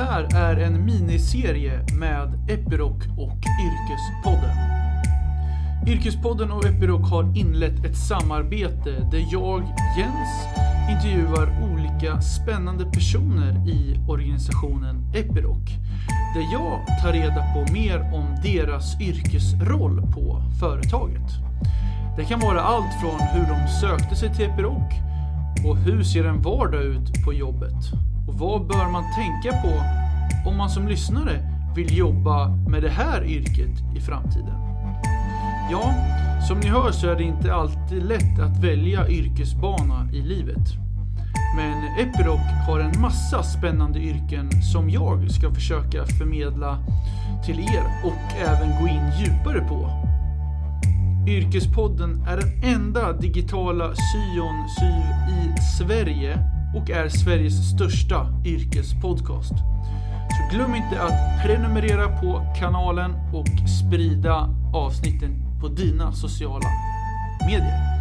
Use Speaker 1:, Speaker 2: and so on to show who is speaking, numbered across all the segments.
Speaker 1: här är en miniserie med Epiroc och Yrkespodden. Yrkespodden och Epiroc har inlett ett samarbete där jag, Jens, intervjuar olika spännande personer i organisationen Epiroc. Där jag tar reda på mer om deras yrkesroll på företaget. Det kan vara allt från hur de sökte sig till Epiroc och hur ser en vardag ut på jobbet? Och vad bör man tänka på om man som lyssnare vill jobba med det här yrket i framtiden? Ja, som ni hör så är det inte alltid lätt att välja yrkesbana i livet. Men Epiroc har en massa spännande yrken som jag ska försöka förmedla till er och även gå in djupare på. Yrkespodden är den enda digitala syon syv i Sverige och är Sveriges största yrkespodcast. Så glöm inte att prenumerera på kanalen och sprida avsnitten på dina sociala medier.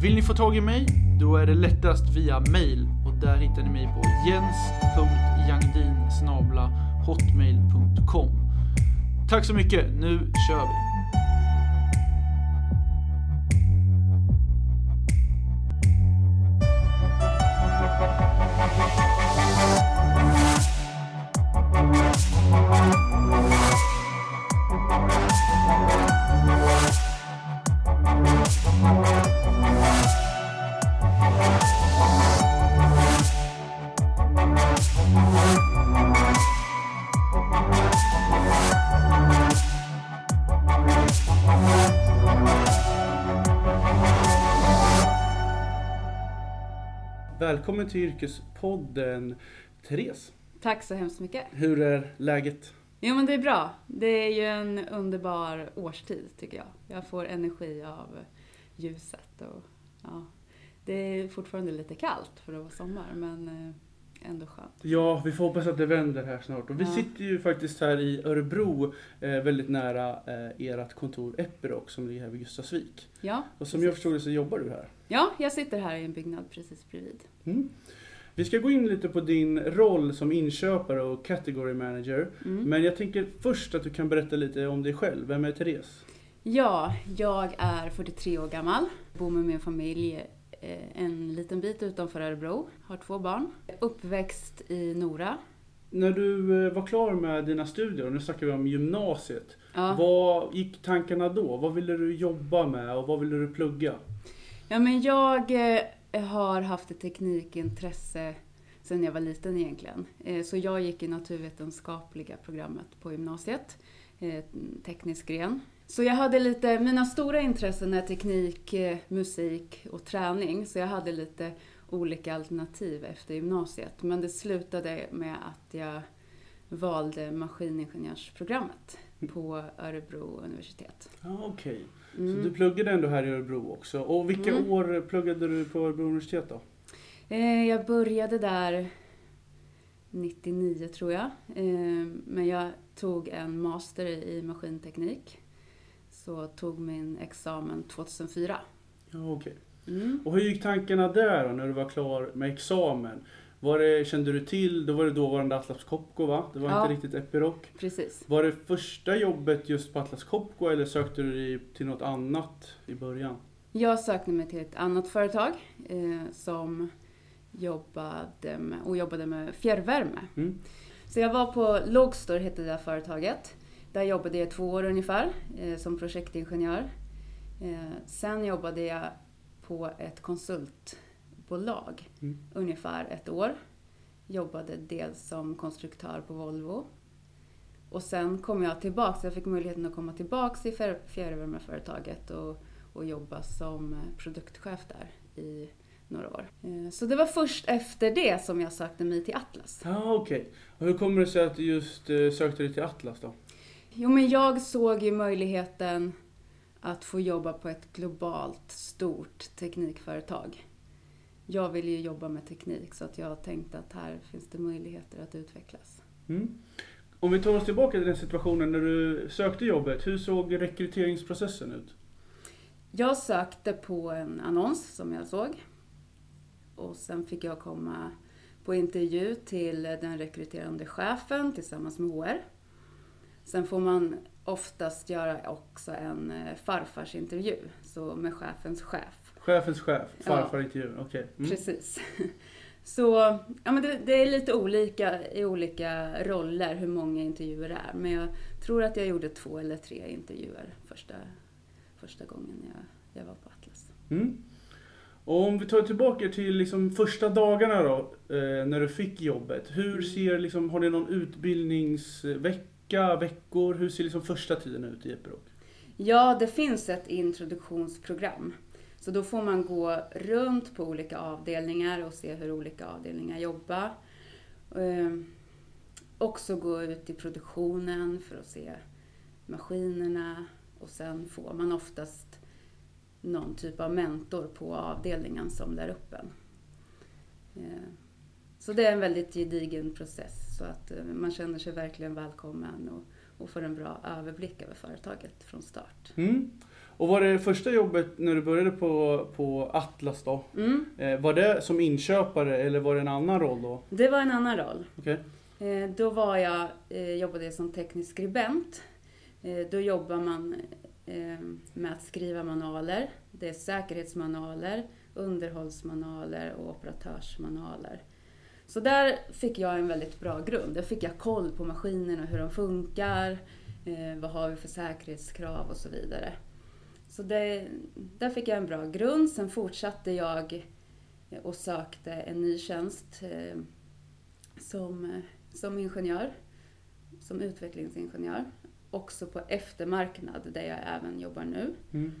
Speaker 1: Vill ni få tag i mig? Då är det lättast via mail och där hittar ni mig på jens.jangdin hotmail.com Tack så mycket, nu kör vi! Välkommen till Yrkespodden Therese.
Speaker 2: Tack så hemskt mycket.
Speaker 1: Hur är läget?
Speaker 2: Jo men det är bra. Det är ju en underbar årstid tycker jag. Jag får energi av ljuset och ja, det är fortfarande lite kallt för att vara sommar men eh, ändå skönt.
Speaker 1: Ja, vi får hoppas att det vänder här snart. Och vi
Speaker 2: Ja.
Speaker 1: sitter ju faktiskt här i Örebro, eh, väldigt nära eh, ert kontor Epiroc som ligger här vid Gustavsvik.
Speaker 2: Ja,
Speaker 1: Och som jag förstod det så jobbar du här.
Speaker 2: ja, jag sitter här i en byggnad precis bredvid.
Speaker 1: Mm. Vi ska gå in lite på din roll som inköpare och category manager.
Speaker 2: Mm.
Speaker 1: Men jag tänker först att du kan berätta lite om dig själv. Vem är Therese?
Speaker 2: Ja, jag är 43 år gammal, bor med min familj en liten bit utanför Örebro, har två barn. Uppväxt i Nora.
Speaker 1: När du eh, var klar med dina studier, och nu snackar vi om gymnasiet.
Speaker 2: Ja.
Speaker 1: Vad gick tankarna då? Vad ville du jobba med och vad ville du plugga?
Speaker 2: Ja, men jag eh, har haft ett teknikintresse sedan jag var liten egentligen. Eh, så jag gick i naturvetenskapliga programmet på gymnasiet, eh, teknisk gren. Så jag hade lite, mina stora intressen är teknik, eh, musik och träning. Så jag hade lite olika alternativ efter gymnasiet. Men det slutade med att jag valde maskiningenjörsprogrammet på Örebro universitet.
Speaker 1: Ja, Okej,
Speaker 2: Mm.
Speaker 1: så du pluggade ändå här i Örebro också. Och vilka
Speaker 2: Mm.
Speaker 1: år pluggade du på Örebro universitet då?
Speaker 2: Eh, Jag började där 99 tror jag. Eh, Men jag tog en master i maskinteknik. Så tog min examen 2004.
Speaker 1: Ja, okej.
Speaker 2: Mm.
Speaker 1: Och hur gick tankarna där då, när du var klar med examen? Var det, kände du till, då var det dåvarande Atlas Copco va? Det var
Speaker 2: Ja.
Speaker 1: inte riktigt Epiroc.
Speaker 2: Precis.
Speaker 1: Var det första jobbet just på Atlas Copco eller sökte du dig till något annat i början?
Speaker 2: Jag sökte mig till ett annat företag eh, som jobbade med, och jobbade med fjärrvärme.
Speaker 1: Mm.
Speaker 2: Så jag var på Logstor, hette det här företaget. Där jobbade jag två år ungefär eh, som projektingenjör. Eh, sen jobbade jag på ett konsultbolag
Speaker 1: Mm.
Speaker 2: ungefär ett år. Jobbade dels som konstruktör på Volvo. Och sen kom jag tillbaks, jag fick möjligheten att komma tillbaks i fjär- fjärrvärmeföretaget och, och jobba som eh, produktchef där i några år. Så det var först efter det som jag sökte mig till Atlas.
Speaker 1: Ja, okej. Och hur kommer det sig att du just sökte dig till Atlas då?
Speaker 2: Jo, men jag såg ju möjligheten att få jobba på ett globalt stort teknikföretag. Jag vill ju jobba med teknik så att jag tänkte att här finns det möjligheter att utvecklas.
Speaker 1: Mm. Om vi tar oss tillbaka till den situationen när du sökte jobbet, hur såg rekryteringsprocessen ut?
Speaker 2: Jag sökte på en annons som jag såg och sen fick jag komma på intervju till den rekryterande chefen tillsammans med HR. Sen får man oftast göra också en eh, farfarsintervju, så med chefens chef.
Speaker 1: Chefens chef, farfarintervjun, ja. okej. Okay.
Speaker 2: Mm. Precis. Så ja, men det, det, är lite olika i olika roller hur många intervjuer det är. Men jag tror att jag gjorde två eller tre intervjuer första, första gången jag, jag var på Atlas.
Speaker 1: Mm. Och om vi tar tillbaka till liksom första dagarna då, eh, när du fick jobbet. Hur mm. ser, liksom, har ni någon utbildningsvecka, veckor? Hur ser liksom första tiden ut i Epiroc?
Speaker 2: Ja, det finns ett introduktionsprogram. Så då får man gå runt på olika avdelningar och se hur olika avdelningar jobbar. Ehm, också gå ut i produktionen för att se maskinerna och sen får man oftast någon typ av mentor på avdelningen som lär upp en. Ehm, så det är en väldigt gedigen process så att eh, man känner sig verkligen välkommen och, och får en bra överblick över företaget från start.
Speaker 1: Mm. Och var det första jobbet när du började på, på Atlas då?
Speaker 2: Mm.
Speaker 1: Eh, var det som inköpare eller var det en annan roll då?
Speaker 2: Det var en annan roll.
Speaker 1: Okay.
Speaker 2: Eh, då var jag, jobbade som teknisk skribent. Då jobbar man med att skriva manualer. Det är säkerhetsmanualer, underhållsmanualer och operatörsmanualer. Så där fick jag en väldigt bra grund. Där fick jag koll på maskinerna, hur de funkar, eh, vad har vi för säkerhetskrav och så vidare. Så det, där fick jag en bra grund. Sen fortsatte jag och sökte en ny tjänst eh, som, som ingenjör, som utvecklingsingenjör. Också på eftermarknad där jag även jobbar nu.
Speaker 1: Mm.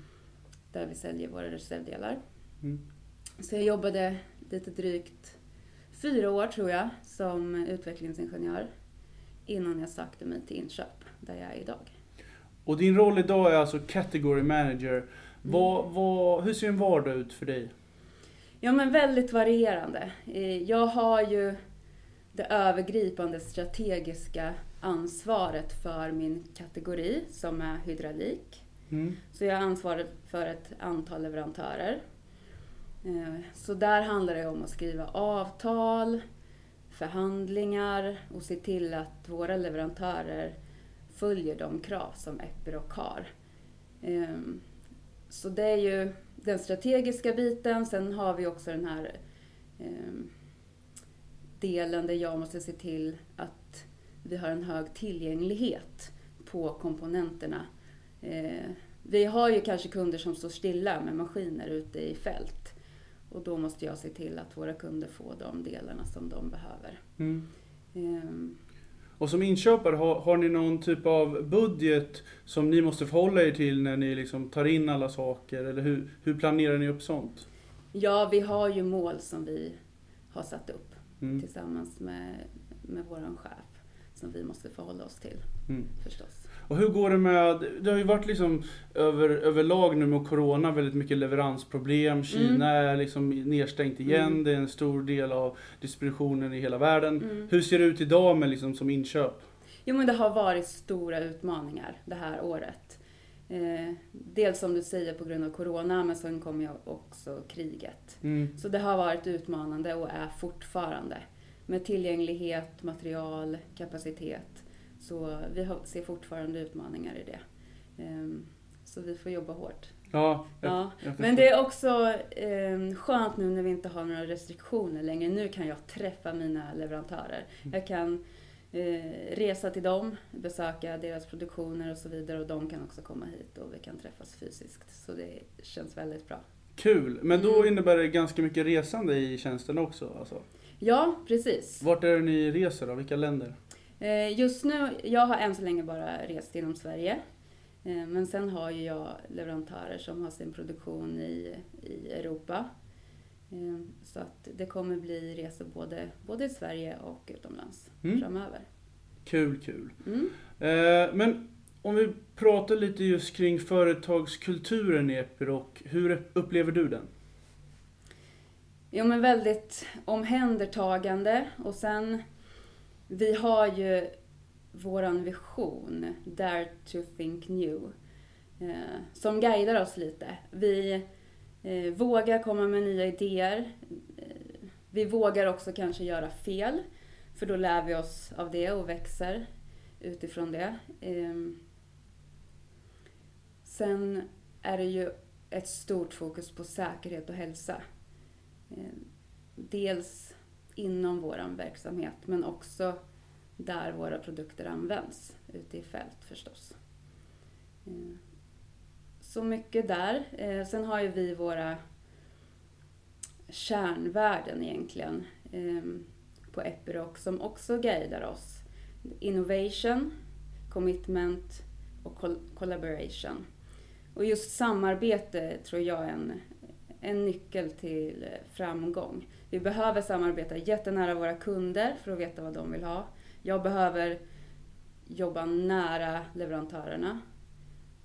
Speaker 2: Där vi säljer våra reservdelar.
Speaker 1: Mm.
Speaker 2: Så jag jobbade lite drygt fyra år tror jag som utvecklingsingenjör innan jag sökte mig till inköp där jag är idag.
Speaker 1: Och din roll idag är alltså Category Manager. Mm. Vad, vad, hur ser en vardag ut för dig?
Speaker 2: Ja men väldigt varierande. Eh, jag har ju det övergripande strategiska ansvaret för min kategori som är hydraulik.
Speaker 1: Mm.
Speaker 2: Så jag ansvarar för ett antal leverantörer. Eh, så där handlar det om att skriva avtal, förhandlingar och se till att våra leverantörer följer de krav som Epiroc har. Ehm, så det är ju den strategiska biten. Sen har vi också den här ehm, delen där jag måste se till att vi har en hög tillgänglighet på komponenterna. Eh, vi har ju kanske kunder som står stilla med maskiner ute i fält. Och då måste jag se till att våra kunder får de delarna som de behöver.
Speaker 1: Mm. Och som inköpare, har, har ni någon typ av budget som ni måste förhålla er till när ni liksom tar in alla saker? Eller hur, hur planerar ni upp sånt?
Speaker 2: Ja, vi har ju mål som vi har satt upp
Speaker 1: mm.
Speaker 2: tillsammans med, med vår chef som vi måste förhålla oss till
Speaker 1: mm.
Speaker 2: förstås.
Speaker 1: Och hur går det med, det har ju varit liksom över, överlag nu med Corona väldigt mycket leveransproblem. Kina mm. är liksom nedstängt igen. Mm. Det är en stor del av distributionen i hela världen.
Speaker 2: Mm.
Speaker 1: Hur ser det ut idag med liksom som inköp?
Speaker 2: Jo men det har varit stora utmaningar det här året. Eh, dels som du säger på grund av Corona men sen kom ju också kriget.
Speaker 1: Mm.
Speaker 2: Så det har varit utmanande och är fortfarande. Med tillgänglighet, material, kapacitet. Så vi ser fortfarande utmaningar i det. Ehm, så vi får jobba hårt.
Speaker 1: Ja,
Speaker 2: jag, ja. Jag Men det är också eh, skönt nu när vi inte har några restriktioner längre. Nu kan jag träffa mina leverantörer. Mm. Jag kan eh, resa till dem, besöka deras produktioner och så vidare och de kan också komma hit och vi kan träffas fysiskt. Så det känns väldigt bra.
Speaker 1: Kul! Men då mm. innebär det ganska mycket resande i tjänsten också? Alltså.
Speaker 2: Ja, precis.
Speaker 1: Vart är det ni reser då? Vilka länder?
Speaker 2: Eh, just nu, jag har än så länge bara rest inom Sverige. Eh, men sen har ju jag leverantörer som har sin produktion i, i Europa. Eh, så att det kommer bli resor både, både i Sverige och utomlands mm. framöver.
Speaker 1: Kul, kul.
Speaker 2: Mm.
Speaker 1: Men om vi pratar lite just kring företagskulturen i Epiroc. Hur upplever du den?
Speaker 2: Jo men väldigt omhändertagande och sen vi har ju våran vision, Dare to think new, eh, som guidar oss lite. Vi eh, vågar komma med nya idéer. Eh, vi vågar också kanske göra fel, för då lär vi oss av det och växer utifrån det. Ehm, sen är det ju ett stort fokus på säkerhet och hälsa. Dels inom vår verksamhet, men också där våra produkter används, ute i fält förstås. Eh, så mycket där. Eh, sen har ju vi våra kärnvärden egentligen eh, på Epiroc som också guidar oss. Innovation, commitment och collaboration. Och just samarbete tror jag är en, en nyckel till framgång. Vi behöver samarbeta jättenära våra kunder för att veta vad de vill ha. Jag behöver jobba nära leverantörerna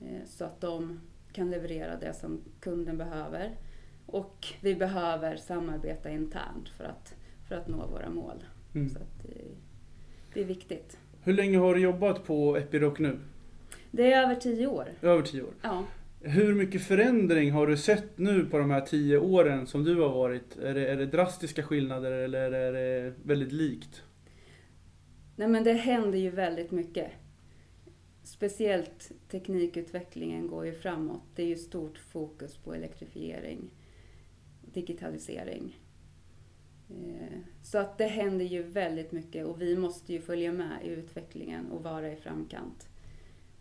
Speaker 2: eh, så att de kan leverera det som kunden behöver. Och vi behöver samarbeta internt för att, för att nå våra mål. Mm. Så att, det är viktigt.
Speaker 1: Hur länge har du jobbat på Epiroc nu?
Speaker 2: Det är över tio år.
Speaker 1: Över tio år?
Speaker 2: Ja.
Speaker 1: Hur mycket förändring har du sett nu på de här tio åren som du har varit? Är det, är det drastiska skillnader eller är det väldigt likt?
Speaker 2: Nej men det händer ju väldigt mycket. Speciellt teknikutvecklingen går ju framåt. Det är ju stort fokus på elektrifiering, digitalisering. Eh, så att det händer ju väldigt mycket och vi måste ju följa med i utvecklingen och vara i framkant.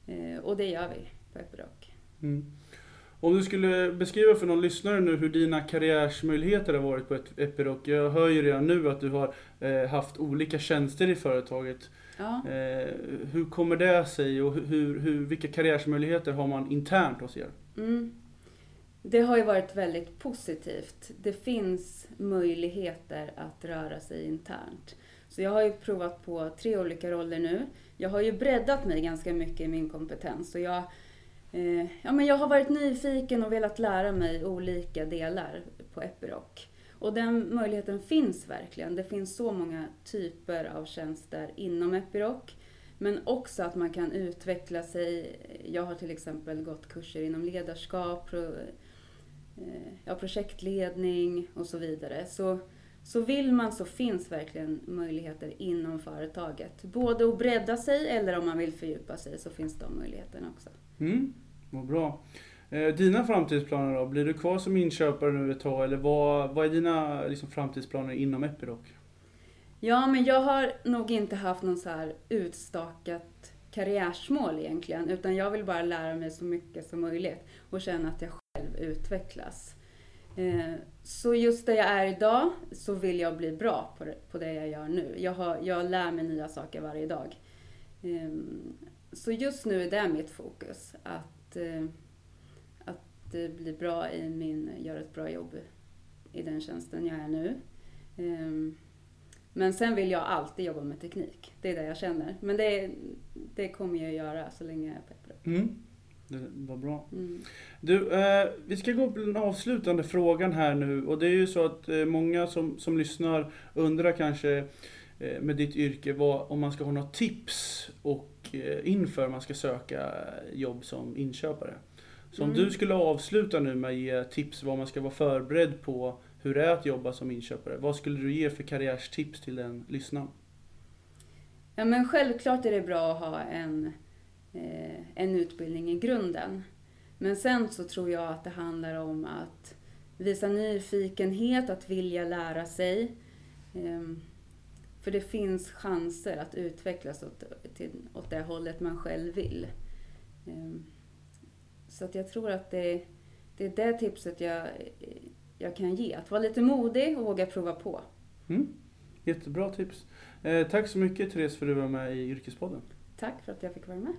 Speaker 2: Eh, och det gör vi på Epiroc. Mm.
Speaker 1: Om du skulle beskriva för någon lyssnare nu hur dina karriärsmöjligheter har varit på Epiroc. Jag hör ju redan nu att du har eh, haft olika tjänster i företaget.
Speaker 2: Ja.
Speaker 1: Hur kommer det sig och hur, hur, vilka karriärsmöjligheter har man internt hos er?
Speaker 2: Mm. Det har ju varit väldigt positivt. Det finns möjligheter att röra sig internt. Så jag har ju provat på tre olika roller nu. Jag har ju breddat mig ganska mycket i min kompetens. Och jag, eh, ja, men jag har varit nyfiken och velat lära mig olika delar på Epiroc. Och den möjligheten finns verkligen. Det finns så många typer av tjänster inom Epiroc. Men också att man kan utveckla sig. Jag har till exempel gått kurser inom ledarskap, eh, ja, projektledning och så vidare. Så, så vill man så finns verkligen möjligheter inom företaget. Både att bredda sig eller om man vill fördjupa sig så finns de möjligheterna också.
Speaker 1: Mm, vad bra. Eh, dina framtidsplaner då? Blir du kvar som inköpare nu ett tag eller vad, vad är dina liksom, framtidsplaner inom Epiroc?
Speaker 2: Ja, men jag har nog inte haft någon så här utstakat karriärsmål egentligen, utan jag vill bara lära mig så mycket som möjligt och känna att jag själv utvecklas. Eh, så just där jag är idag så vill jag bli bra på det, jag gör nu. Jag, har, jag lär mig nya saker varje dag. Ehm, så just nu är det mitt fokus. Att, eh, att bli bra i min, göra ett bra jobb i den tjänsten jag är nu. Ehm, men sen vill jag alltid jobba med teknik. Det är det jag känner. Men det, det kommer jag göra så länge jag är peppad.
Speaker 1: Mm. Det var bra. Mm. Du, eh, vi ska gå på den avslutande frågan här nu. Och det är ju så att eh, många som, som lyssnar undrar kanske eh, med ditt yrke vad, om man ska ha några tips och inför man ska söka jobb som inköpare. Så om mm. du skulle avsluta nu med att ge tips vad man ska vara förberedd på hur det är att jobba som inköpare. Vad skulle du ge för karriärstips till den lyssnaren?
Speaker 2: Ja men självklart är det bra att ha en eh, en utbildning i grunden. Men sen så tror jag att det handlar om att visa nyfikenhet, att vilja lära sig. För det finns chanser att utvecklas åt, till, åt det hållet man själv vill. Eh, så att jag tror att det, det är det tipset jag, jag kan ge. Att vara lite modig och våga prova på.
Speaker 1: Mm. Jättebra tips. Eh, tack så mycket Therese för att du var med i Yrkespodden.
Speaker 2: Tack för att jag fick vara med.